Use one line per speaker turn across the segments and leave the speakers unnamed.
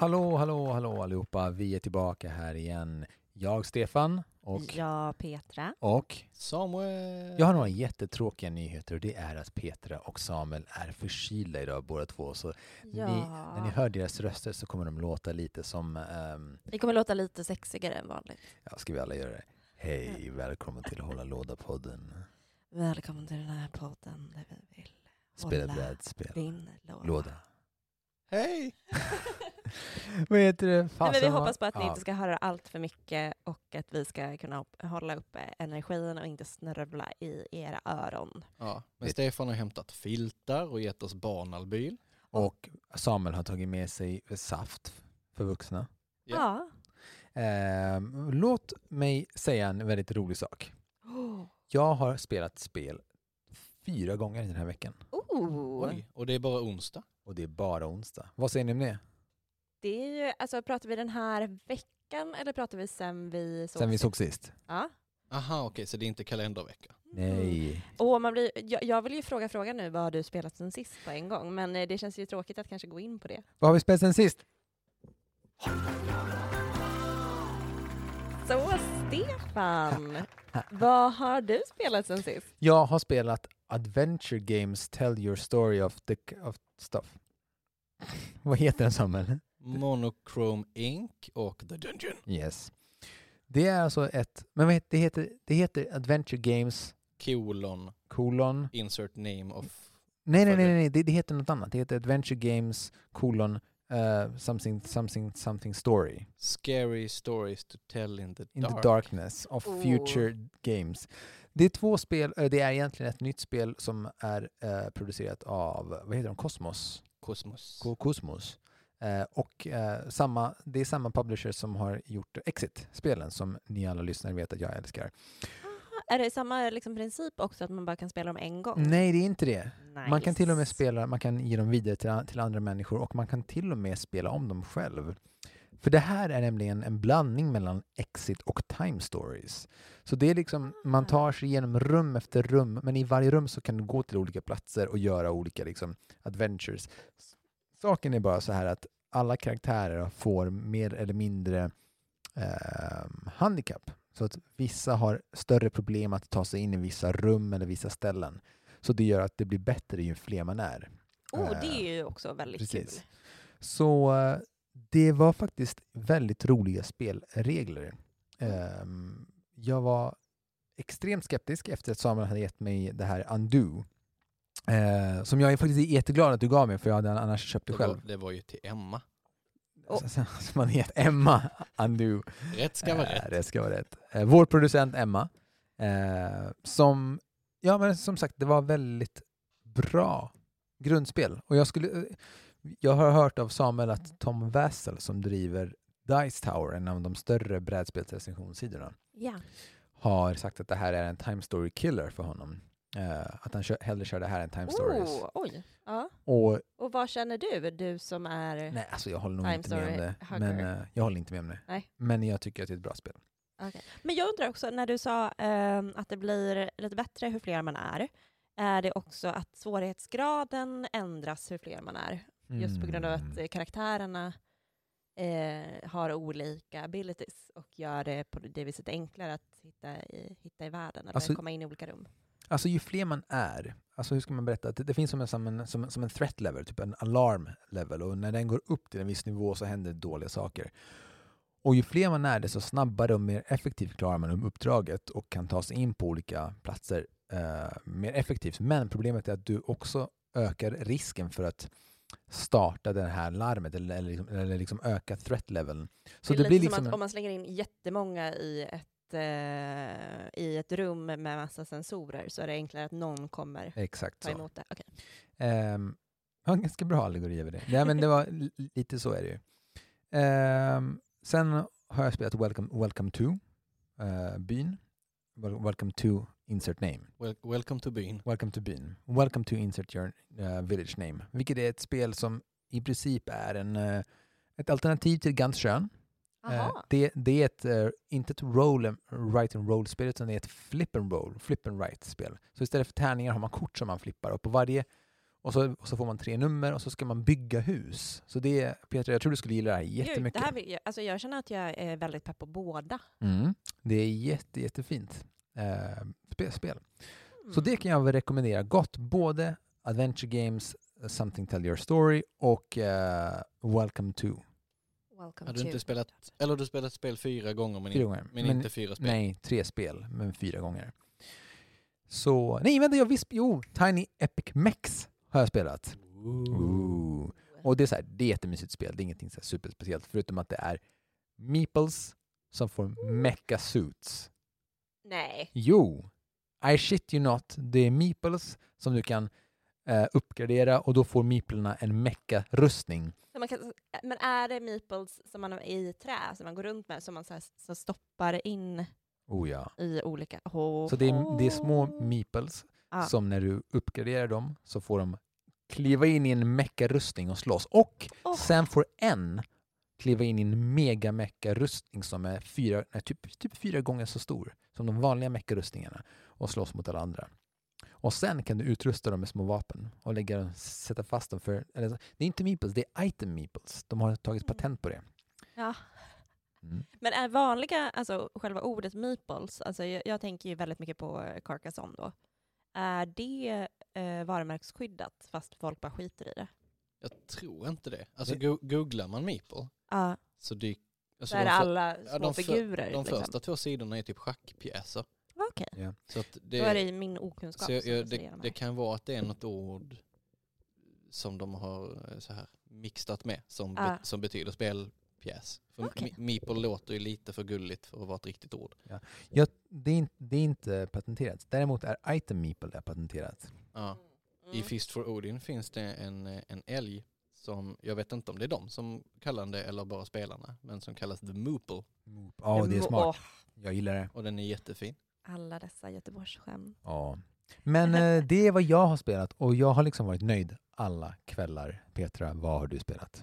Hallå, hallå, hallå allihopa. Vi är tillbaka här igen. Jag, Stefan och,
Ja, Petra.
och
Samuel!
jag har några jättetråkiga nyheter och det är att Petra och Samuel är förkylda idag båda två. Så
Ja.
ni, när ni hör deras röster så kommer de låta lite som, ehm,
Vi kommer låta lite sexigare än vanligt.
ja ska vi alla göra det? Hej, välkommen till Hålla Låda-podden.
Välkommen till den här podden där vi vill
Spela brädspel.
din låda.
Låda.
Hej!
Vad heter det?
Nej, men vi
Fasen,
hoppas på att ni
ja.
inte ska höra allt för mycket och att vi ska kunna hålla uppe energin och inte snörvla i era öron.
Ja, men Stefan har hämtat filtar och gett oss barnalbyl.
Och Samuel har tagit med sig saft för vuxna.
Ja.
Ja.
Ehm, låt mig säga en väldigt rolig sak.
Oh.
Jag har spelat spel fyra gånger den här veckan.
Oh.
Oj, och det är bara onsdag.
Och det är bara onsdag. Vad säger ni om det?
Det är ju, alltså pratar vi den här veckan eller pratar vi sen vi såg
Sen vi såg sist?
Ja.
Aha, okej, så det är inte kalendervecka.
Nej.
Och man blir, jag, jag vill ju fråga frågan nu, vad har du spelat sen sist på en gång? Men eh, det känns ju tråkigt att kanske gå in på det.
Vad har vi spelat sen sist?
Så Stefan, vad har du spelat sen sist?
Jag har spelat Adventure Games Tell Your Story of, the, of Stuff. Vad heter den Samuel?
Monochrome Ink och The Dungeon.
Yes. Det är alltså ett, men vad heter, det, heter, det heter Adventure Games
Kolon
kolon
insert name of...
Nej, nej, nej,
Följer.
nej. Det, det heter något annat. Det heter Adventure Games kolon uh, something, something, something story.
Scary stories to tell in the
In
dark.
the darkness of
Oh.
future games. Det är två spel, eh, det är egentligen ett nytt spel som är eh, producerat av, vad heter de, Cosmos?
Kosmos.
Ko- Cosmos. Eh, och eh, samma, det är samma publisher som har gjort Exit-spelen som ni alla lyssnare vet att jag älskar.
Är det samma liksom, princip också, att man bara kan spela dem en gång?
Nej, det är inte det. Man kan till och med
Nice.
spela, man kan ge dem vidare till, till andra människor och man kan till och med spela om dem själv. För det här är nämligen en blandning mellan Exit och Time Stories. Så det är liksom, man tar sig igenom rum efter rum, men i varje rum så kan du gå till olika platser och göra olika liksom, adventures. Saken är bara så här att alla karaktärer får mer eller mindre eh, handikapp. Så att vissa har större problem att ta sig in i vissa rum eller vissa ställen. Så det gör att det blir bättre ju fler man är.
Oh, det
Eh,
är ju också väldigt
precis.
kul.
Så eh, det var faktiskt väldigt roliga spelregler. Ehm, jag var extremt skeptisk efter att Samuel hade gett mig det här Undo. Eh, som jag är faktiskt jätteglad att du gav mig för jag hade annars köpt det
Det
själv.
var, det var ju till Emma.
Oh.
Så, så, så man heter Emma Undo.
Rätt ska vara
Eh,
rätt.
Det ska vara rätt. Eh, vår producent Emma, eh, som, ja men som sagt, det var väldigt bra grundspel. Och jag skulle, eh, jag har hört av Samuel att Tom Vassel som driver Dice Tower, en av de större brädspelsrecensionssidorna,
Ja.
har sagt att det här är en time story killer för honom. Eh, att han kör, hellre kör det här än time stories.
Oh, oj. Ja.
Och
Och vad känner du, du som är...
nej, alltså jag håller nog inte med om det.
hugger.
Men eh, jag håller inte med om det.
Nej.
Men jag tycker att det är ett bra spel.
Okej. Men jag undrar också, när du sa ehm, att det blir lite bättre hur fler man är, är det också att svårighetsgraden ändras hur fler man är? Just på grund av att
Mm.
karaktärerna eh, har olika abilities och gör det på det viset enklare att hitta i, hitta i världen eller
Alltså-
komma in i olika rum.
Alltså ju fler man är, alltså hur ska man berätta? Det, det finns som en, som, en, som, som en threat level, typ en alarm level och när den går upp till en viss nivå så händer dåliga saker. Och ju fler man är desto snabbare och mer effektivt klarar man uppdraget och kan ta sig in på olika platser eh, mer effektivt. Men problemet är att du också ökar risken för att starta det här larmet eller, eller, liksom, eller liksom öka threat leveln. Så
det är
det,
lite
blir
som
liksom...
att om man slänger in jättemånga i ett, eh, i ett rum med massa sensorer så är det enklare att någon kommer
Exakt
ta
så.
emot det. Okej.
Um, ja, en ganska bra allegori över det. Nej, men det var li- lite så är det ju. Ehm, sen har jag spelat Welcome, Welcome to eh, byn. Wel- Welcome to insert name.
Wel welcome to byn.
Welcome to byn. Welcome to insert your eh, village name. Vilket är ett spel som i princip är en, eh, ett alternativ till Gunshön. Eh,
Jaha.
det, det är ett, eh, inte ett roll, and- write and roll-spel utan det är ett flip and roll, flip and write-spel. Så istället för tärningar har man kort som man flippar och på varje och så, och så får man tre nummer och så ska man bygga hus. Så det Peter, jag tror du skulle gilla det här jättemycket.
det här, vill jag, alltså jag känner att jag är väldigt pepp på båda.
Mm. Det är jätte, jättefint eh, spel. spel. Så
Mm.
det kan jag väl rekommendera gott. Både Adventure Games, eh, Something Tell Your Story och eh, Welcome to.
Welcome
Har du inte spelat, eller har du spelat spel fyra gånger men,
Fyra gånger.
men, inte fyra spel?
Nej, tre spel, men fyra gånger. Så, nej vänta, jag visst, jo, Tiny Epic Mex har jag spelat. Ooh. Och det är så här, det är jättemysigt spel, det är ingenting så här superspeciellt förutom att det är Meeples som får mecha suits.
Nej.
Jo, I shit you not, det är Meeples som du kan eh, uppgradera och då får Meeplerna en mecha-rustning.
Så man kan, men är det meeples som man har i trä som man går runt med som man så här, så stoppar in
Oh ja.
i olika... Oh,
Så det är, det är små Meeples
Ja.
som när du uppgraderar dem så får de kliva in i en mecha-rustning och slåss. Och
Åh.
sen får en kliva in i en mega mecha-rustning som är fyra, nej, typ, typ fyra gånger så stor som de vanliga mecha-rustningarna och slåss mot alla andra. Och sen kan du utrusta dem med små vapen och lägga dem, sätta fast dem för... Eller, det är inte meeples, det är item meeples. De har tagit
Mm.
patent på det.
Ja.
Mm.
Men är vanliga, alltså själva ordet meeples, alltså jag, jag tänker ju väldigt mycket på eh, Carcassonne då. Är det eh, varumärkesskyddat fast folk bara skiter i det?
Jag tror inte det. Alltså
Det-
go googlar man Meeple
Ja,
så dyk, alltså
så är
de,
det
för,
alla
ja,
små
de för-
figurer.
de
liksom.
första två sidorna är typ schackpjäser.
Okej,
Så att
då
det,
är det min okunskap
så jag, jag, det, det kan vara att det är något ord som de har eh, så här mixat med som,
Ah.
be, som betyder spelpjäs. För okay. Meeple låter ju lite för gulligt för att vara ett riktigt ord.
Ja, det, är inte, det är inte patenterat. Däremot är item meeple är patenterat.
Ja. I
Mm.
Fist for Odin finns det en, eh, en älg som, jag vet inte om det är de som kallar det eller bara spelarna, men som kallas The Moople.
Ja, det är smart. Jag gillar det.
Och den är jättefin.
Alla dessa Göteborgsskämt.
Ja. Men eh, det är vad jag har spelat och jag har liksom varit nöjd alla kvällar. Petra, vad har du spelat?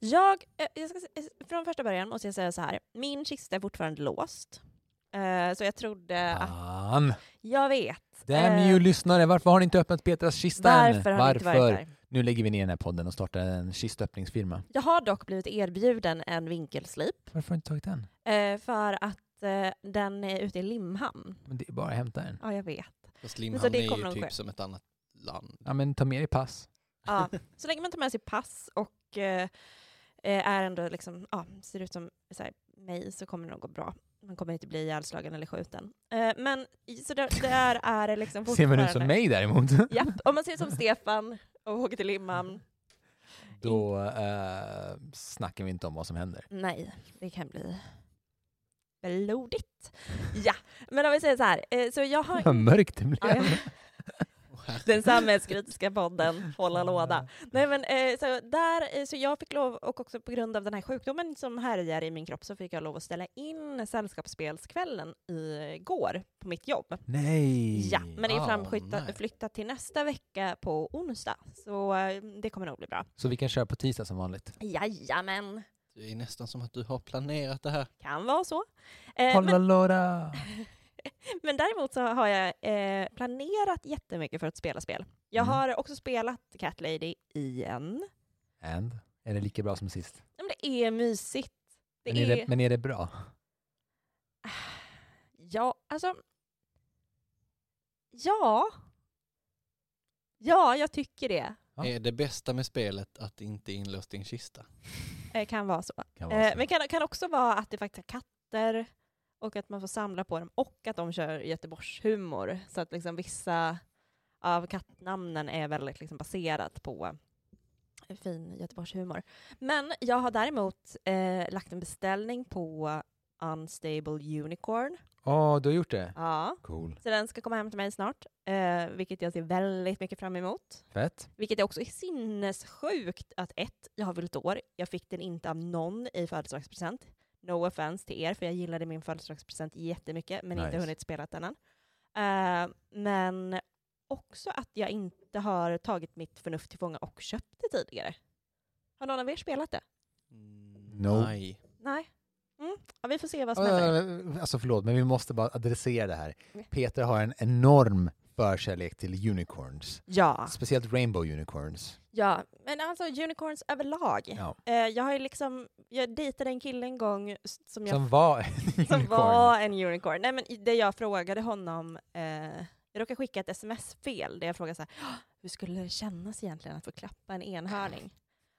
Jag, eh, jag ska, se- från första början måste jag säga så här, min kista är fortfarande låst. Eh, så jag trodde att,
Fan!
jag vet.
Damn
eh,
you lyssnare, varför har ni inte öppnat Petras kista än?
Varför har ni inte varit där?
Nu lägger vi ner den här podden och startar en kistöppningsfirma.
Jag har dock blivit erbjuden en vinkelslip
Varför har du inte tagit den?
eh, för att eh, den är ute i Limhamn.
Men det är bara att hämta den.
Ja, jag vet.
Fast
så
Limhamn
det
är
kommer
ju
nog
typ
ske.
som ett annat land.
Ja, men ta med dig pass.
Ja, så länge man tar med sig pass och eh, eh, är ändå liksom, ja, ser ut som så här, mig så kommer det nog gå bra. Man kommer inte bli ihjälslagen eller skjuten. Eh, men i- så där, där är det liksom
Ser man ut som
fortfarande-
mig däremot,
Japp, om man ser ut som Stefan och åker till Limhamn.
då eh, snackar vi inte om vad som händer.
Nej, det kan bli blodigt. Ja, men om vi säger så här, eh, så jag har...
Vad mörkt det blev.
Ja. Den samhällskritiska podden, hålla låda. Nej men eh, så där, eh, så jag fick lov, och också på grund av den här sjukdomen som härjar i min kropp, så fick jag lov att ställa in sällskapsspelskvällen igår på mitt jobb.
Nej!
Ja, men det är
Ah,
framflyttat flyttat till nästa vecka på onsdag, så eh, det kommer nog bli bra.
Så vi kan köra på tisdag som vanligt.
Jajamän,
Det är nästan som att du har planerat det här.
kan vara så. Eh,
låda!
men däremot så har jag eh, planerat jättemycket för att spela spel. Jag
Mm.
har också spelat Cat Lady igen.
And? Är det lika bra som sist?
Ja, Men det är mysigt. Det
men, är
är...
det, men är det bra?
Ja, alltså... Ja. Ja, jag tycker det.
Ja.
Är det bästa med spelet att det inte är inlåst i en kista?
Eh, kan vara så.
Kan vara
Eh,
så.
men kan, kan också vara att det faktiskt är katter och att man får samla på dem och att de kör Göteborgshumor. Så att liksom vissa av kattnamnen är väldigt liksom baserat på fin Göteborgshumor. Men jag har däremot eh, lagt en beställning på Unstable Unicorn.
Åh, du har gjort det?
Ja.
Cool.
Så den ska komma hem till mig snart, eh, vilket jag ser väldigt mycket fram emot.
Fett.
Vilket är också sinnessjukt att ett, jag har fyllt år, jag fick den inte av någon i födelsedagspresent. No offense till er, för jag gillade min födelsedagspresent jättemycket, men inte
Nice.
hunnit spela den än. Eh, men också att jag inte har tagit mitt förnuft till fånga och köpt det tidigare. Har någon av er spelat det?
Mm,
No.
Nej.
Nej? Mm. Ja, vi får se vad som händer.
Alltså förlåt, men vi måste bara adressera det här. Peter har en enorm förkärlek till unicorns.
Ja.
Speciellt rainbow unicorns.
ja, men alltså unicorns överlag.
Ja.
Eh, jag har ju liksom, jag dejtade en kille en gång som jag
Som var en
som
unicorn.
var en unicorn. Nej, men det jag frågade honom, eh, jag råkade skicka ett sms-fel där jag frågade så här, "Åh, hur skulle det kännas egentligen att få klappa en enhörning?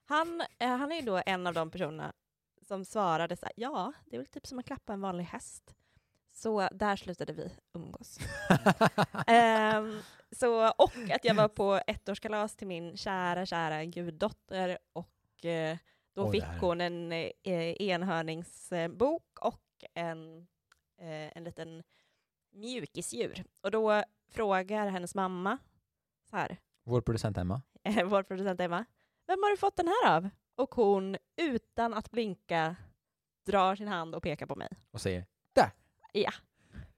Han, eh, han är ju då en av de personerna som svarade så här, ja, det är väl typ som att klappa en vanlig häst. Så där slutade vi umgås. Ehm, så, och att jag var på ettårskalas till min kära, kära guddotter och eh, då
det
fick hon en eh, enhörningsbok och en, eh, en liten mjukisdjur. Och då frågar hennes mamma, så här,
Vår producent Emma.
vår producent Emma, vem har du fått den här av? Och hon, utan att blinka, drar sin hand och pekar på mig.
och säger
Ja.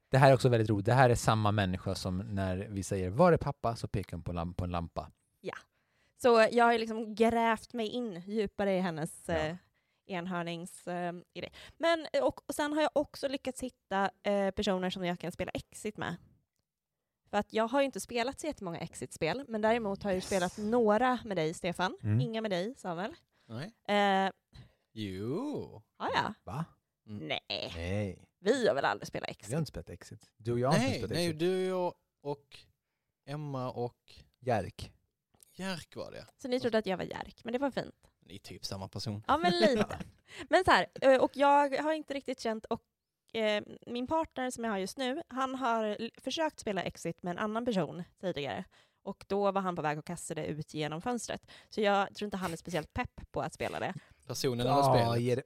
det här är också väldigt roligt. Det här är samma människa som när vi säger var är pappa så pekar hon på, lamp- på en lampa.
Så jag har liksom grävt mig in djupare i hennes
Ja.
eh, enhörningsidé. Eh, Men och, och sen har jag också lyckats hitta eh, personer som jag kan spela Exit med. För att jag har ju inte spelat så jättemånga Exit-spel, men däremot har jag ju spelat några med dig, Stefan.
Mm.
Inga med dig, Samuel.
Nej.
Eh,
Jo.
ah, ja.
Va?
Mm.
Nej,
Nej,
vi har väl aldrig spelat
vi har
Exit?
inte spelat Exit. Du och jag har inte
Nej,
spelat
nej,
Exit.
du, jag och Emma och
Jerk.
Jerk var det.
Så ni trodde att jag var Jerk, men det var fint.
Ni är typ samma person.
Ja, men lite. Men så här, eh, och jag har inte riktigt känt, och eh, min partner som jag har just nu, han har försökt spela Exit med en annan person tidigare. Och då var han på väg att kasta det ut genom fönstret. Så jag tror inte han är speciellt pepp på att spela det.
Personen eller
Ja,
spelet.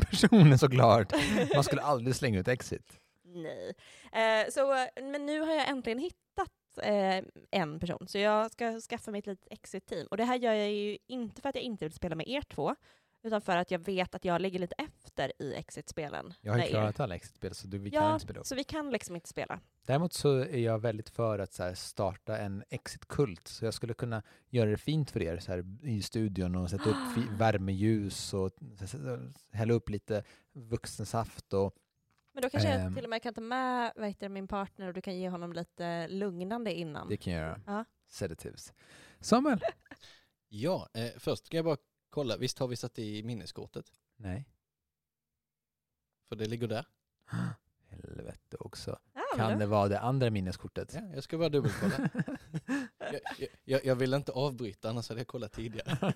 personen såklart. Man skulle aldrig slänga ut Exit.
Nej. Eh, så, men nu har jag äntligen hittat eh, en person, så jag ska skaffa mig ett litet Exit-team. Och det här gör jag ju inte för att jag inte vill spela med er två, utan för att jag vet att jag ligger lite efter i Exit-spelen.
Jag har ju
er.
klarat alla Exit-spel så du, vi kan
Ja,
inte spela upp.
så vi kan liksom inte spela.
Däremot så är jag väldigt för att så här, starta en Exit-kult. Så jag skulle kunna göra det fint för er så här, i studion och sätta upp värmeljus och hälla upp lite vuxensaft och
Men då kanske jag
Ehm.
till och med kan ta med det, min partner och du kan ge honom lite lugnande innan.
det kan jag göra.
Ja.
Sedatives. Samuel?
Ja, eh, först ska jag bara kolla. Visst har vi satt i minneskortet?
Nej.
För det ligger där.
Helvete också.
Men
Kan det vara det andra minneskortet?
Ja, jag ska bara dubbelkolla. jag, jag- jag, jag vill inte avbryta, annars hade jag kollat tidigare.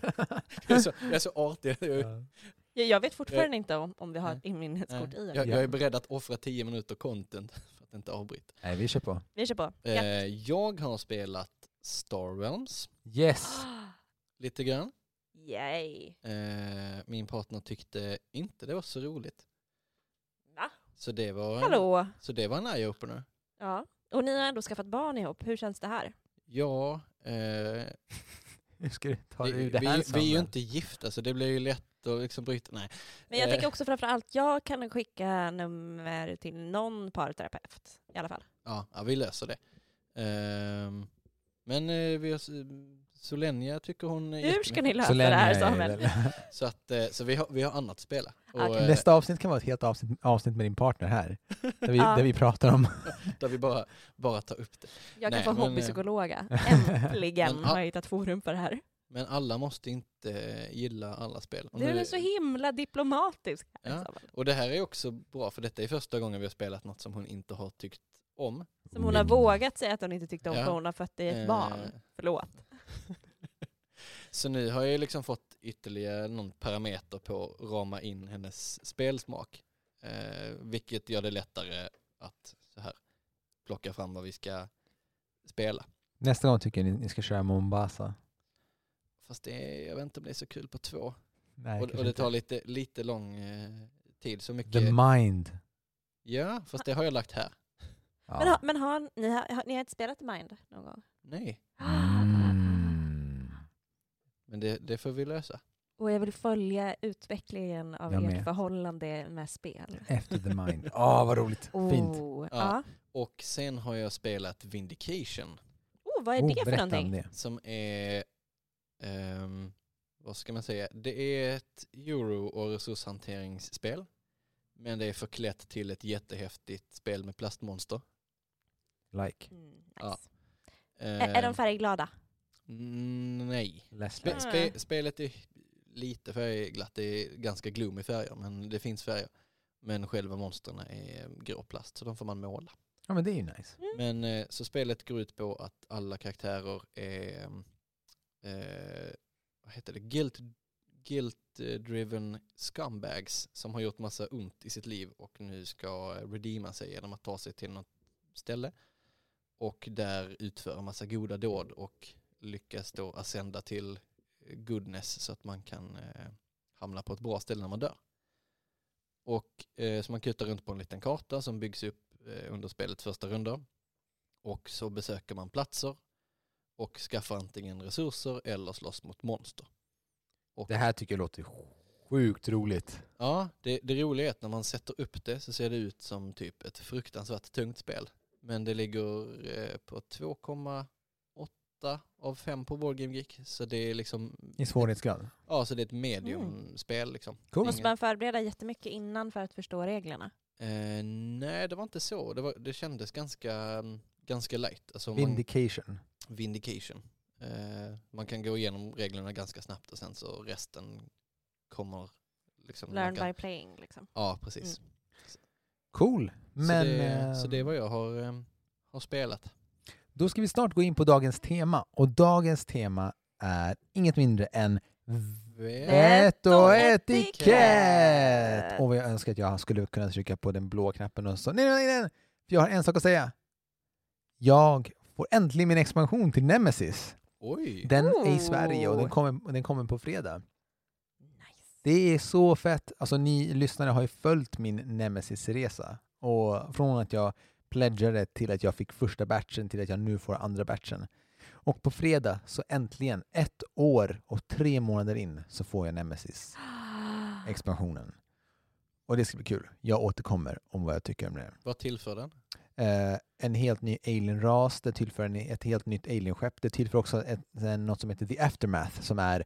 jag, är så, jag är så artig. Jag,
Ja.
Jag, jag vet fortfarande inte om, om vi har
Nej.
ett minneskort i.
jag, jag är beredd att offra tio minuter content för att inte avbryta.
Nej, vi kör på.
Vi kör på. Ja.
Eh, jag har spelat Star Realms
Yes!
lite grann.
Yay.
Eh, min partner tyckte inte det var så roligt.
Va?
Så det var en,
Hallå?
så det var en eye-opener.
Ja. Och ni har ändå skaffat barn ihop. Hur känns det här?
Ja, eh,
Hur ska du ta
vi,
ur det
vi,
här
vi är ju inte gifta så det blir ju lätt att liksom bryta. Nej.
Men jag
Eh.
tänker också framför allt, jag kan skicka nummer till någon parterapeut i alla fall.
Ja, ja vi löser det. Ehm, men eh, vi har, s- Solenia tycker hon är
Hur ska ni lösa det här Samuel?
Så, att, eh, så vi, har, vi har annat att spela. Och,
Okej.
eh,
Nästa avsnitt kan vara ett helt avsnitt, avsnitt med din partner här. Där vi,
Ja.
där vi pratar om...
där vi bara, bara tar upp det.
Jag kan
Nej,
få
men, eh,
hobbypsykologa. Äntligen
Men,
har
ja.
jag hittat forum för det här.
Men alla måste inte gilla alla spel. Och,
Du
nu-
är så himla diplomatisk. här,
Ja. Och det här är också bra för detta är första gången vi har spelat något som hon inte har tyckt om.
Som hon har
Mm.
vågat säga att hon inte tyckte om
Ja.
för hon har fött i ett
Eh,
barn. Förlåt.
Så nu har jag liksom fått ytterligare någon parameter på att rama in hennes spelsmak. Eh, vilket gör det lättare att så här plocka fram vad vi ska spela.
Nästa gång tycker jag ni, ni ska köra Mombasa.
Fast det är, jag vet inte om det är så kul på två.
Nej,
och, och det
inte.
tar lite, lite lång eh, tid. Så mycket.
The Mind.
ja, fast det har jag lagt här.
Ja.
Men, har, men har, ni, har, har, ni har inte spelat Mind någon gång?
Nej,
Mm.
Men det, det får vi lösa.
Och jag vill följa utvecklingen av
Jag
ert
med.
förhållande med spel.
Efter the mind. Åh, vad roligt. Fint.
Oh,
Ja.
ja.
Och sen har jag spelat Vindication
Oh, vad är
Oh,
det för
berätta om
någonting?
det.
som är, ehm, vad ska man säga, det är ett euro och resurshanteringsspel. Men det är förklätt till ett jättehäftigt spel med plastmonster.
Like.
Mm, nice.
Ja.
Är, är de
Ehm,
färgglada?
Mm, Nej.
Less
Spe,
Ah.
spe, spelet är lite färgglatt, det är ganska gloomy färger men det finns färger. Men själva monstren är grå plast så de får man måla.
Ja, men det är ju nice.
Mm.
Men eh, så spelet går ut på att alla karaktärer är eh, vad heter det? Guilt, guilt driven scumbags som har gjort massa ont i sitt liv och nu ska redeema sig genom att ta sig till något ställe och där utföra massa goda dåd och lyckas då ascenda till goodness så att man kan eh, hamna på ett bra ställe när man dör. Och eh, så man kutar runt på en liten karta som byggs upp eh, under spelets första runda. Och så besöker man platser och skaffar antingen resurser eller slåss mot monster. Och
Det här tycker jag låter sjukt roligt.
Ja, det, det roliga är att när man sätter upp det så ser det ut som typ ett fruktansvärt tungt spel. Men det ligger eh, på 2,8 av 5 på Board Game Geek. Så det är liksom,
I svårighetsgrad.
ja så det är ett mediumspel liksom.
Cool.
Måste man förbereda jättemycket innan för att förstå reglerna?
Eh, nej, det var inte så. Det, var, det kändes ganska, mm, ganska light. Alltså man,
Vindication.
vindication. Eh, man kan gå igenom reglerna ganska snabbt och sen så resten kommer liksom...
Learn
kan,
by playing liksom.
Ja, precis.
Cool. Men
så, det,
eh,
så det är vad jag har, eh, har spelat.
Då ska vi snart gå in på dagens tema. Och dagens tema är inget mindre än vett och etikett. Och jag önskar att jag skulle kunna trycka på den blå knappen och så nej, nej, nej. För jag har en sak att säga. Jag får äntligen min expansion till Nemesis.
Oj!
Den är i. Sverige och den kommer, den kommer på fredag.
Nice.
Det är så fett. Alltså ni lyssnare har ju följt min Nemesis-resa. Och från att jag pledgade till att jag fick första batchen till att jag nu får andra batchen. Och på fredag så äntligen, ett år och tre månader in, så får jag Nemesis-expansionen. Och det ska bli kul. Jag återkommer om vad jag tycker om det.
Vad tillför den?
Eh, en helt ny alien-ras, det tillför en, ett helt nytt alienskepp. Det tillför också ett, en- något som heter The Aftermath som är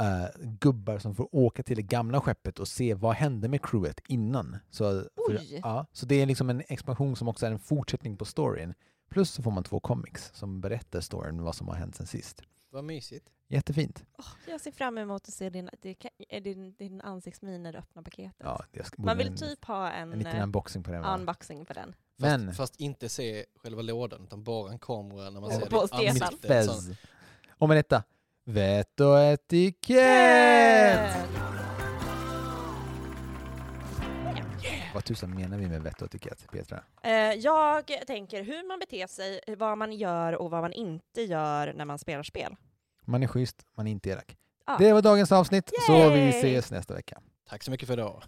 eh, gubbar som får åka till det gamla skeppet och se vad hände med crewet innan. Så, för, ja, så det är liksom en expansion som också är en fortsättning på storyn. Plus så får man två comics som berättar storyn, vad som har hänt sen sist.
Vad mysigt.
Jättefint.
Åh, jag ser fram emot att se din, är din, din ansiktsmin när du öppnar paketet.
Ja,
Man vill
en,
typ ha en,
en liten
eh,
unboxing på den.
unboxing på den.
Fast,
Men-
fast inte se själva lådan utan bara en kamera när man ser
på
ditt ansikte.
Och med detta, vett och etikett! Vad tusan menar vi med vett och etikett, Petra?
Eh, jag tänker hur man beter sig, vad man gör och vad man inte gör när man spelar spel.
Man är schysst, man är inte elak.
Ja.
Det var dagens avsnitt, så vi
Yay!
ses nästa vecka.
Tack så mycket för idag.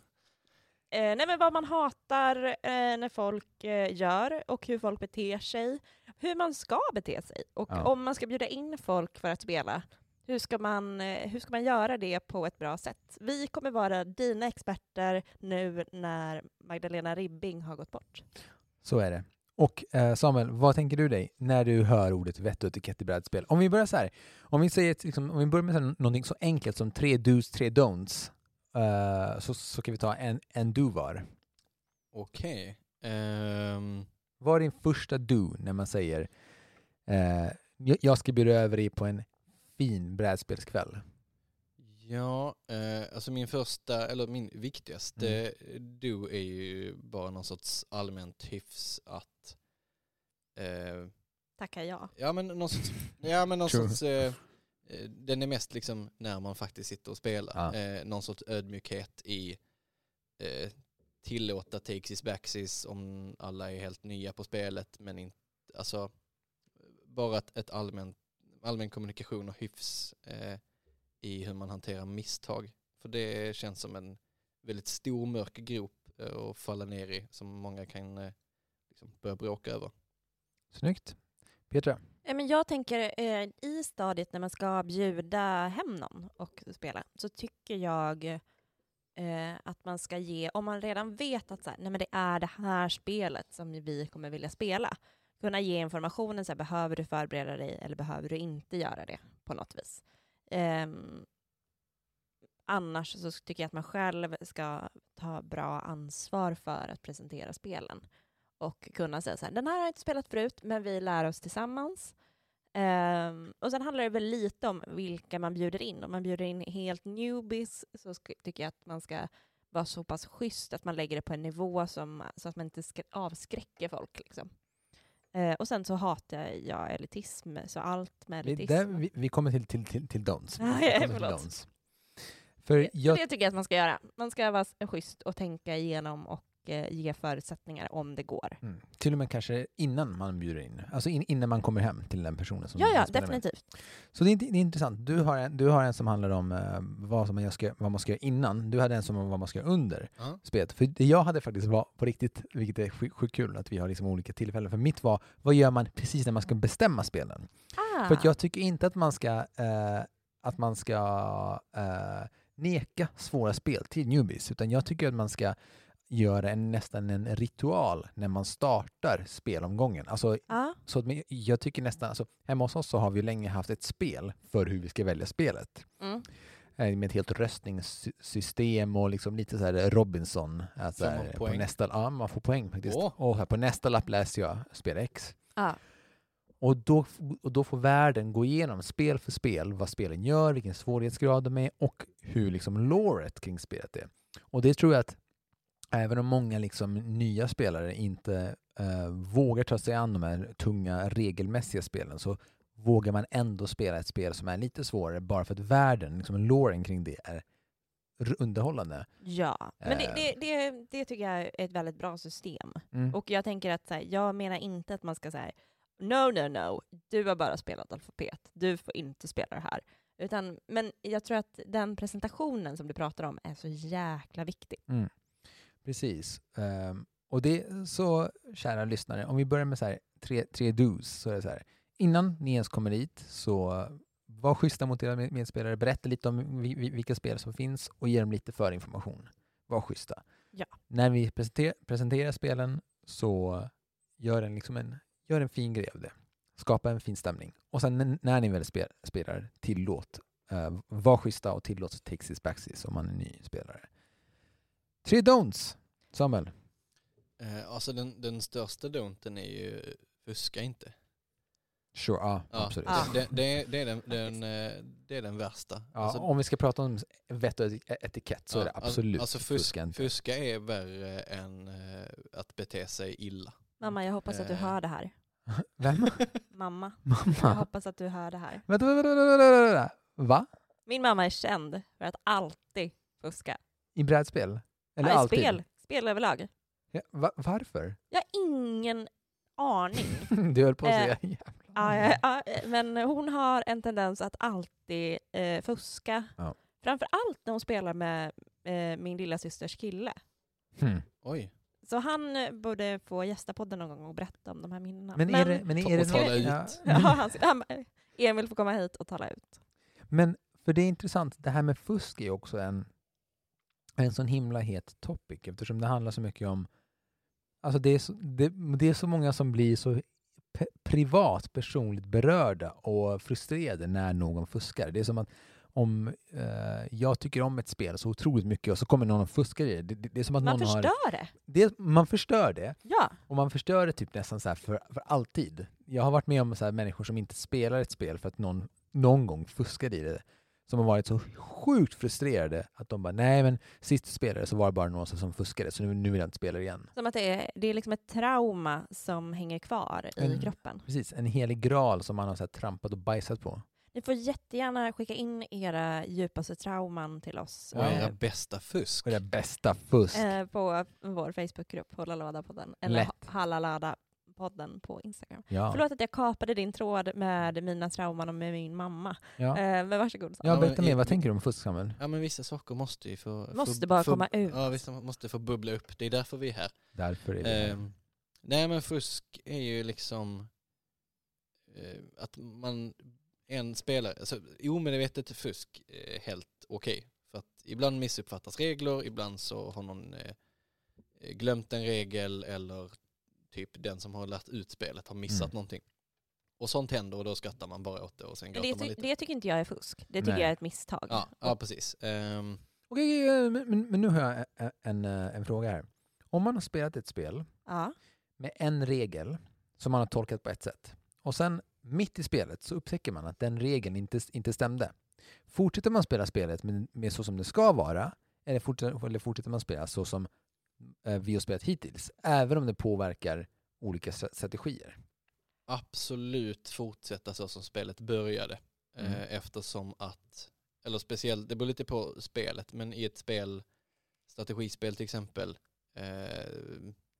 Eh, nej men vad man hatar eh, när folk eh, gör och hur folk beter sig. Hur man ska bete sig och
Ja.
om man ska bjuda in folk för att spela. Hur ska, man, eh, hur ska man göra det på ett bra sätt? Vi kommer vara dina experter nu när Magdalena Ribbing har gått bort.
Så är det. Och eh, Samuel, vad tänker du dig när du hör ordet vett och etikett i brädspel? Om vi börjar så här, om vi, säger, liksom, om vi börjar med så här, någonting så enkelt som tre dos, tre don'ts, eh, så, så kan vi ta en, en do var.
Okej. Ehm,
Vad är din första do när man säger jag- jag ska bjuda över dig på en fin brädspelskväll?
ja, eh, alltså min första, eller min viktigaste do är ju bara någon sorts allmänt hyfs att eh,
Tackar jag.
Ja men någon sorts, ja, men någon sorts eh, eh, den är mest liksom när man faktiskt sitter och spelar.
Ja.
Eh, någon sorts ödmjukhet i eh, tillåta takesies backsies om alla är helt nya på spelet men inte, alltså bara ett, ett allmän, allmän kommunikation och hyfs eh, i hur man hanterar misstag. För det känns som en väldigt stor mörk grop eh, att falla ner i som många kan eh, liksom börja bråka över.
Snyggt. Petra?
Men jag tänker eh, i stadiet när man ska bjuda hem någon och spela så tycker jag att man ska ge, om man redan vet att så här, nej men det är det här spelet som vi kommer vilja spela, kunna ge informationen så här, behöver du förbereda dig eller behöver du inte göra det på något vis. Um, annars så tycker jag att man själv ska ta bra ansvar för att presentera spelen och kunna säga så här, den här har jag inte spelat förut, men vi lär oss tillsammans. Um, och sen handlar det väl lite om vilka man bjuder in. Om man bjuder in helt newbies så tycker jag att man ska vara så pass schysst att man lägger det på en nivå som, så att man inte avskräcker folk. Liksom. Eh, och sen så hatar jag elitism, så allt med elitism.
där, vi, vi kommer till, till, till, till don'ts.
Ah, ja,
till don'ts. För jag,
Det tycker jag att man ska göra. Man ska vara schysst och tänka igenom och eh, ge förutsättningar om det går.
mm, till och med kanske innan man bjuder in, alltså in, innan man kommer hem till den personen som
Ja, ja,
spelar med.
definitivt.
Så det är, det är intressant. Du har, en, du har en som handlar om eh, vad, som man ska, vad man ska göra innan. Du hade en som om vad man ska göra under
Ja.
spelet. För det jag hade faktiskt var på riktigt, vilket är sjukt sjukt kul att vi har liksom olika tillfällen. För mitt var, vad gör man precis när man ska bestämma spelen?
Ah.
För att jag tycker inte att man ska, eh, att man ska eh, neka svåra spel till newbies, utan jag tycker att man ska göra en, nästan en ritual när man startar spelomgången. Alltså,
Ja.
så att, jag tycker nästan, alltså, hemma hos oss så har vi länge haft ett spel för hur vi ska välja spelet.
Mm.
Eh, Med ett helt röstningssystem och liksom lite så här Robinson. Alltså här, på
poäng?
nästa, ja, man får poäng faktiskt.
Åh.
Och här på nästa lapp läser jag spel X.
Ja.
Och då, och då får världen gå igenom spel för spel vad spelen gör, vilken svårighetsgrad de är och hur liksom loret kring spelet är. Och det tror jag att även om många liksom nya spelare inte eh, vågar ta sig an de här tunga regelmässiga spelen så vågar man ändå spela ett spel som är lite svårare bara för att världen, liksom loren kring det är underhållande.
Ja, men det,
Eh.
det, det, det tycker jag är ett väldigt bra system.
Mm.
Och jag tänker att så här, jag menar inte att man ska säga no, no, no, du har bara spelat alfabet, du får inte spela det här. Utan, men jag tror att den presentationen som du pratar om är så jäkla viktig.
Mm. Precis. Ehm, och det så, kära lyssnare, om vi börjar med så här, tre, tre dos, så är det så här. Innan ni ens kommer dit, så var schyssta mot era med- medspelare, berätta lite om vi, vi, vilka spel som finns och ge dem lite förinformation. Var schyssta.
Ja.
När vi presenter, presenterar spelen, så gör en, liksom en, gör en fin grej av det. Skapa en fin stämning. Och sen när ni väl spel, spelar, tillåt. Uh, var schyssta och tillåt takesies backsies om man är ny spelare. Tre don'ts, Samuel.
Eh, alltså den, den största don'ten är ju fuska inte.
Sure, ja,
Ja,
absolut.
Ja.
Det, det, det, är den, den, eh, det är den värsta.
Ja,
Alltså,
om vi ska prata om vett och et- etikett så är det
ja,
absolut
Alltså fusk,
fuska inte.
fuska är värre än eh, att bete sig illa.
Mamma, jag hoppas att du
Eh.
hör det här.
Vem?
Mamma, jag
Mamma?
hoppas att du hör det här.
Vänta, vänta, vänta, vänta, vänta. Va?
Min mamma är känd för att alltid fuska.
I brädspel? Eller
Ja,
alltid?
spel, spel överlag.
Ja, va, varför?
Jag har ingen aning.
Du höll på att
Eh,
säga jävlar.
Ja, ja, ja, men hon har en tendens att alltid eh, fuska.
Ja.
Framför allt när hon spelar med eh, min lilla systers kille.
Hmm.
Oj.
Så han eh, borde få gästa podden någon gång och berätta om de här minnena.
Men är det, men
Ta-
är det
tala ut.
Ja,
Ja, han, han, Emil får komma hit och tala ut.
Men för det är intressant, det här med fusk är också en, en sån himla het topic eftersom det handlar så mycket om Alltså det är så, det, det är så många som blir så privat, personligt berörda och frustrerade när någon fuskar. Det är som att om eh, jag tycker om ett spel så otroligt mycket och så kommer någon och fuskar i det. Det, det, det är som att
Man
någon har...
förstör det.
Det, man förstör det
Ja.
och man förstör det typ nästan så för, för alltid. Jag har varit med om så människor som inte spelar ett spel för att någon någon gång fuskade i det. Som har varit så sjukt frustrerade att de bara, nej men sist du spelade så var det bara någon som fuskade så nu, nu vill jag inte spela igen.
Som att det är, det är liksom ett trauma som hänger kvar i
Mm.
kroppen.
Precis, en helig graal som man har så här trampat och bajsat på.
Ni får jättegärna skicka in era djupaste trauman till oss.
Och
Ja.
era
eh,
bästa fusk.
Och det bästa fusk.
eh, på vår Facebookgrupp, Hålla låda podden, eller
Lätt.
ha- Halla lada podden på Instagram.
Ja.
Förlåt att jag kapade din tråd med mina trauman och med min mamma.
Ja.
Eh, men varsågod.
Ja,
berätta mer, vad tänker du om fusk Samuel?
Ja men vissa saker måste ju få...
Måste
få,
bara
få,
komma ut.
Ja vissa måste få bubbla upp. Det är därför vi är här.
Därför är det
Ehm, nej men fusk är ju liksom... eh, att man, en spelare, alltså omedvetet fusk är helt okej. För att ibland missuppfattas regler, ibland så har någon eh, glömt en regel eller typ den som har lärt ut spelet har missat
Mm.
någonting. Och sånt händer och då skrattar man bara åt det och sen gråter
det,
man lite.
det tycker inte jag är fusk. Det tycker
Nej.
jag är ett misstag.
Ja, ja precis. Ehm,
Okej, okej, men, men, men nu har jag en, en, en fråga här. Om man har spelat ett spel
Ja.
med en regel som man har tolkat på ett sätt och sen mitt i spelet så upptäcker man att den regeln inte, inte stämde. Fortsätter man spela spelet med, med så som det ska vara eller fortsätter, eller fortsätter man spela så som eh, vi har spelat hittills även om det påverkar olika stra- strategier?
absolut fortsätta så som spelet började.
Mm.
Eh, eftersom att, eller speciellt, det beror lite på spelet, men i ett spel, strategispel till exempel, eh,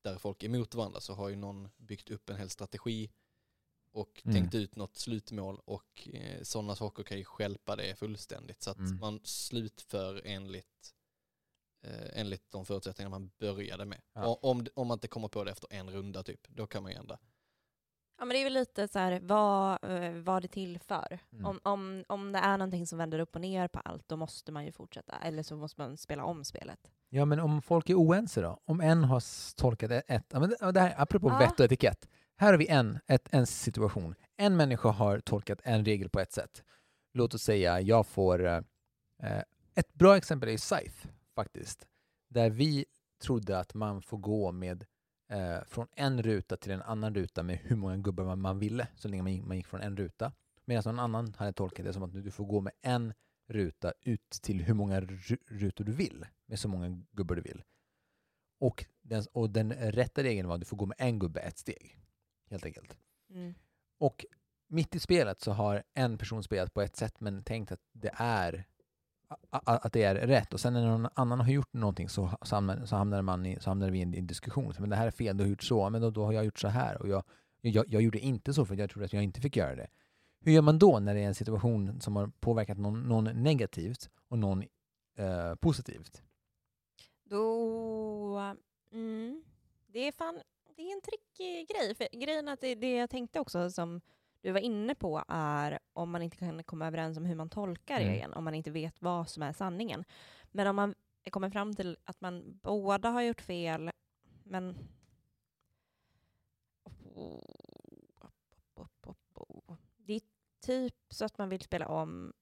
där folk är emot varandra så har ju någon byggt upp en hel strategi och
Mm.
tänkt ut något slutmål och eh, sådana saker kan ju stjälpa det fullständigt. Så att
Mm.
man slutför enligt, eh, enligt de förutsättningar man började med.
Ja.
Och om, om man inte kommer på det efter en runda typ, då kan man ju ändra.
Ja men det är väl lite så här, vad, eh, vad det är till för.
Mm.
Om, om, om det är någonting som vänder upp och ner på allt, då måste man ju fortsätta. Eller så måste man spela om spelet.
Ja, men om folk är oense då? Om en har tolkat ett... men det här, apropå
Ja.
vett och etikett. Här har vi en, ett, en situation. En människa har tolkat en regel på ett sätt. Låt oss säga jag får... eh, Eh, ett bra exempel är Scythe faktiskt. Där vi trodde att man får gå med eh, från en ruta till en annan ruta med hur många gubbar man, man ville så länge man gick, man gick från en ruta. Medan någon annan hade tolkat det som att du får gå med en ruta ut till hur många ru- rutor du vill med så många gubbar du vill. Och den, och den rätta regeln var att du får gå med en gubbe ett steg. Helt enkelt.
Mm.
Och mitt i spelet så har en person spelat på ett sätt men tänkt att det är att det är rätt och sen när någon annan har gjort någonting så, så, hamnar, så, hamnar, man i, så hamnar vi i en, diskussion. Men det här är fel, du har gjort så, men då, då har jag gjort så här och jag, jag, jag gjorde inte så för jag trodde att jag inte fick göra det. Hur gör man då när det är en situation som har påverkat någon, någon negativt och någon eh, positivt?
Då... Mm, det är fan... Det är en trickig grej. För grejen är att det, det jag tänkte också som du var inne på är om man inte kan komma överens om hur man tolkar
Mm.
regeln, om man inte vet vad som är sanningen. Men om man kommer fram till att man båda har gjort fel, men... Det är typ så att man vill spela om,